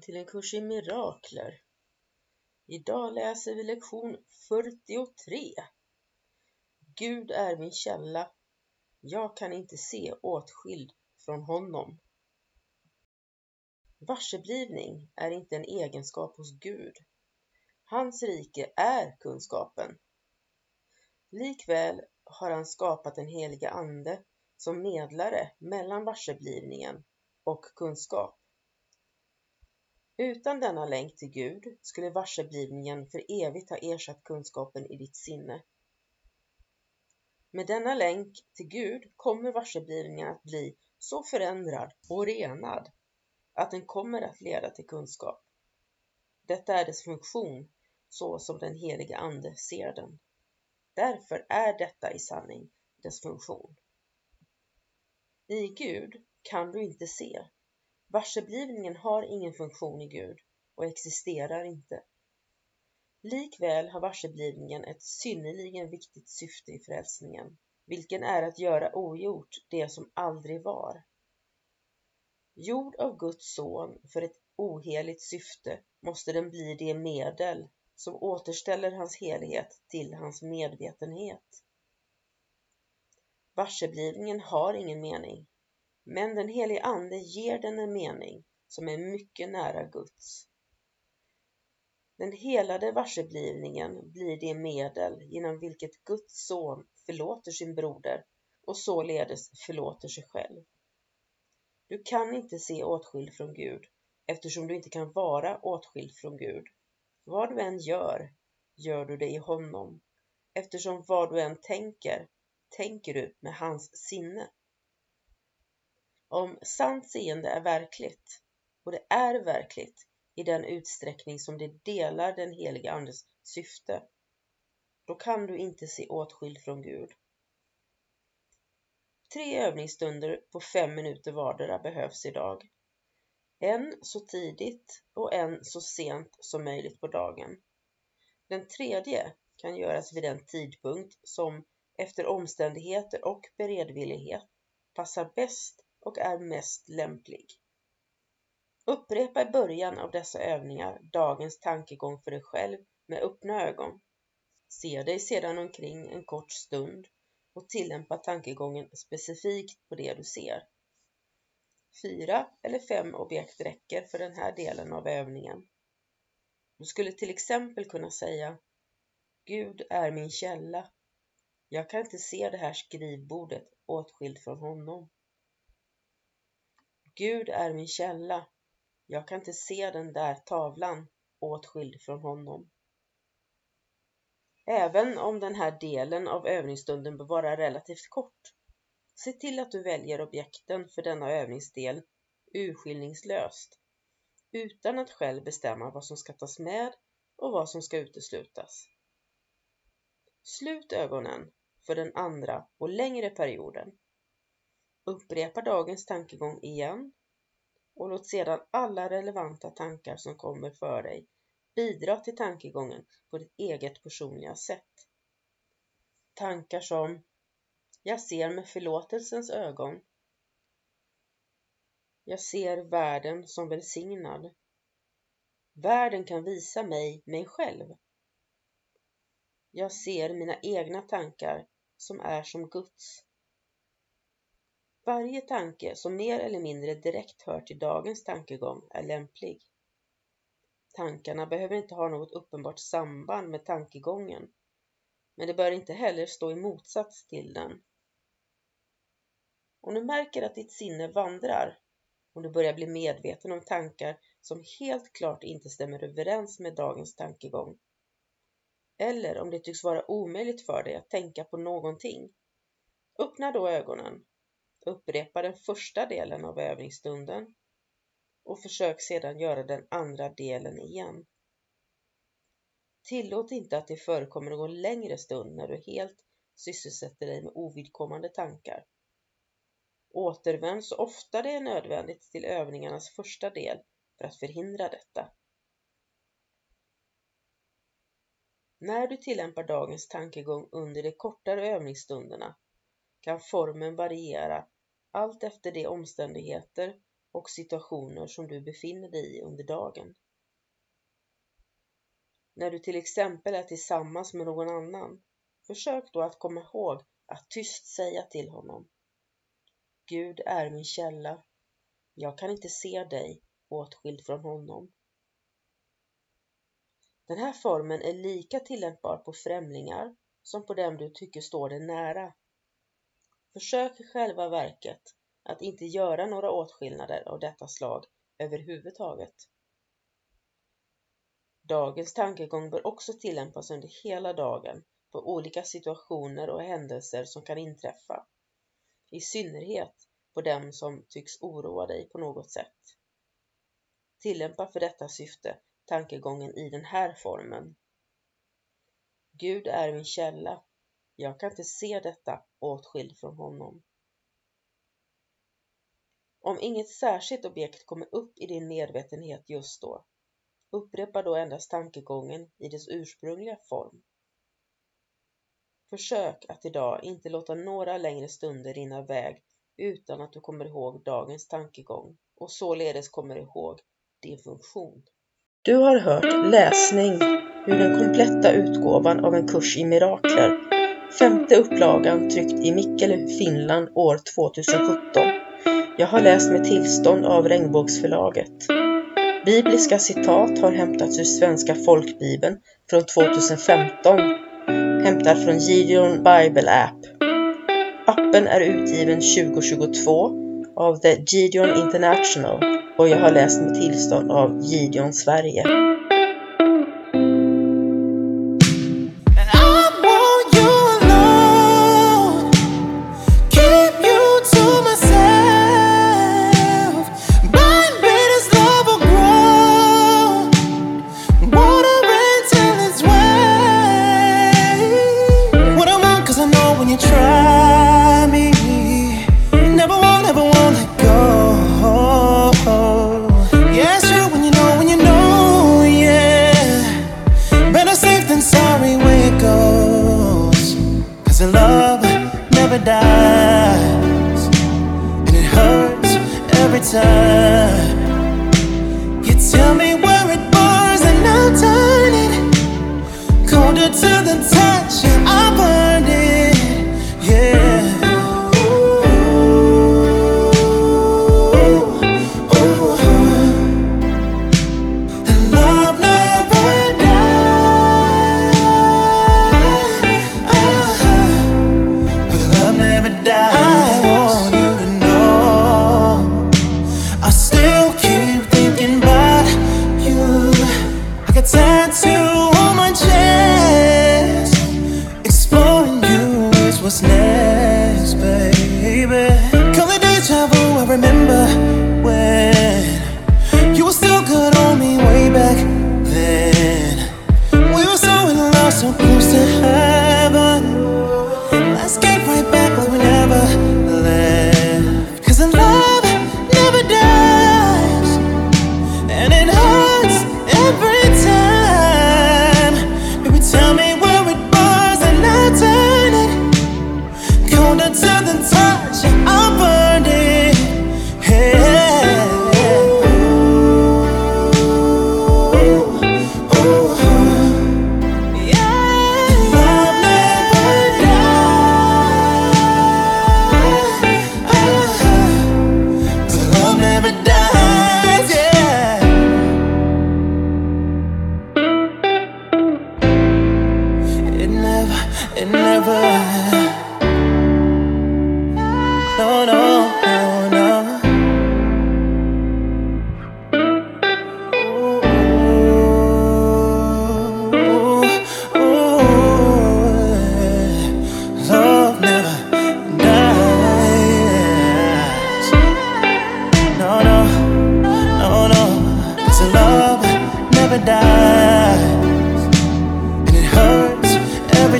Välkommen till en kurs i mirakler. Idag läser vi lektion 43. Gud är min källa. Jag kan inte se åtskild från honom. Varseblivning är inte en egenskap hos Gud. Hans rike är kunskapen. Likväl har han skapat den heliga Ande som medlare mellan varseblivningen och kunskap. Utan denna länk till Gud skulle varseblivningen för evigt ha ersatt kunskapen i ditt sinne. Med denna länk till Gud kommer varseblivningen att bli så förändrad och renad att den kommer att leda till kunskap. Detta är dess funktion så som den helige Ande ser den. Därför är detta i sanning dess funktion. I Gud kan du inte se Varseblivningen har ingen funktion i Gud och existerar inte. Likväl har varseblivningen ett synnerligen viktigt syfte i frälsningen, vilken är att göra ogjort det som aldrig var. Gjord av Guds son för ett oheligt syfte måste den bli det medel som återställer hans helighet till hans medvetenhet. Varseblivningen har ingen mening men den helige Ande ger den en mening som är mycket nära Guds. Den helade varseblivningen blir det medel genom vilket Guds son förlåter sin broder och således förlåter sig själv. Du kan inte se åtskild från Gud eftersom du inte kan vara åtskild från Gud. Vad du än gör, gör du det i honom eftersom vad du än tänker, tänker du med hans sinne. Om sant seende är verkligt, och det är verkligt i den utsträckning som det delar den heliga Andes syfte, då kan du inte se åtskild från Gud. Tre övningsstunder på fem minuter vardera behövs idag. En så tidigt och en så sent som möjligt på dagen. Den tredje kan göras vid den tidpunkt som efter omständigheter och beredvillighet passar bäst och är mest lämplig. Upprepa i början av dessa övningar dagens tankegång för dig själv med öppna ögon. Se dig sedan omkring en kort stund och tillämpa tankegången specifikt på det du ser. Fyra eller fem objekt räcker för den här delen av övningen. Du skulle till exempel kunna säga Gud är min källa. Jag kan inte se det här skrivbordet åtskilt från honom. Gud är min källa. Jag kan inte se den där tavlan åtskild från honom. Även om den här delen av övningsstunden bör vara relativt kort, se till att du väljer objekten för denna övningsdel urskillningslöst, utan att själv bestämma vad som ska tas med och vad som ska uteslutas. Slut ögonen för den andra och längre perioden Upprepa dagens tankegång igen och låt sedan alla relevanta tankar som kommer för dig bidra till tankegången på ditt eget personliga sätt. Tankar som Jag ser med förlåtelsens ögon. Jag ser världen som välsignad. Världen kan visa mig mig själv. Jag ser mina egna tankar som är som Guds. Varje tanke som mer eller mindre direkt hör till dagens tankegång är lämplig. Tankarna behöver inte ha något uppenbart samband med tankegången, men det bör inte heller stå i motsats till den. Om du märker att ditt sinne vandrar, om du börjar bli medveten om tankar som helt klart inte stämmer överens med dagens tankegång, eller om det tycks vara omöjligt för dig att tänka på någonting, öppna då ögonen, upprepa den första delen av övningsstunden och försök sedan göra den andra delen igen. Tillåt inte att det förekommer någon längre stund när du helt sysselsätter dig med ovidkommande tankar. Återvänd så ofta det är nödvändigt till övningarnas första del för att förhindra detta. När du tillämpar dagens tankegång under de kortare övningsstunderna kan formen variera allt efter de omständigheter och situationer som du befinner dig i under dagen. När du till exempel är tillsammans med någon annan, försök då att komma ihåg att tyst säga till honom. Gud är min källa. Jag kan inte se dig åtskild från honom. Den här formen är lika tillämpbar på främlingar som på dem du tycker står dig nära. Försök i själva verket att inte göra några åtskillnader av detta slag överhuvudtaget. Dagens tankegång bör också tillämpas under hela dagen på olika situationer och händelser som kan inträffa, i synnerhet på dem som tycks oroa dig på något sätt. Tillämpa för detta syfte tankegången i den här formen. Gud är min källa. Jag kan inte se detta åtskild från honom. Om inget särskilt objekt kommer upp i din medvetenhet just då, upprepa då endast tankegången i dess ursprungliga form. Försök att idag inte låta några längre stunder rinna iväg utan att du kommer ihåg dagens tankegång och således kommer ihåg din funktion. Du har hört läsning ur den kompletta utgåvan av en kurs i mirakler, femte upplagan tryckt i Mikkele, Finland år 2017. Jag har läst med tillstånd av Regnbågsförlaget. Bibliska citat har hämtats ur Svenska folkbibeln från 2015, hämtad från Gideon Bible App. Appen är utgiven 2022 av The Gideon International och jag har läst med tillstånd av Gideon Sverige. past, and it hurts every time. You tell me where it burns, and I'll turn it colder to the touch. what's next, baby. Call it deja vu, I remember when.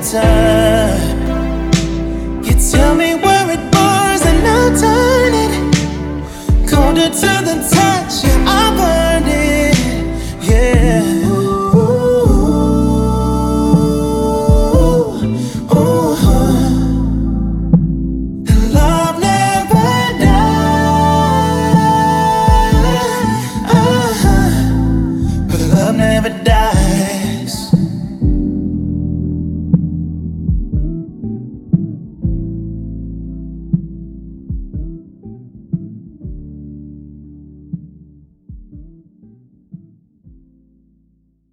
Time. You tell me where it was, and I'll turn it colder to the touch.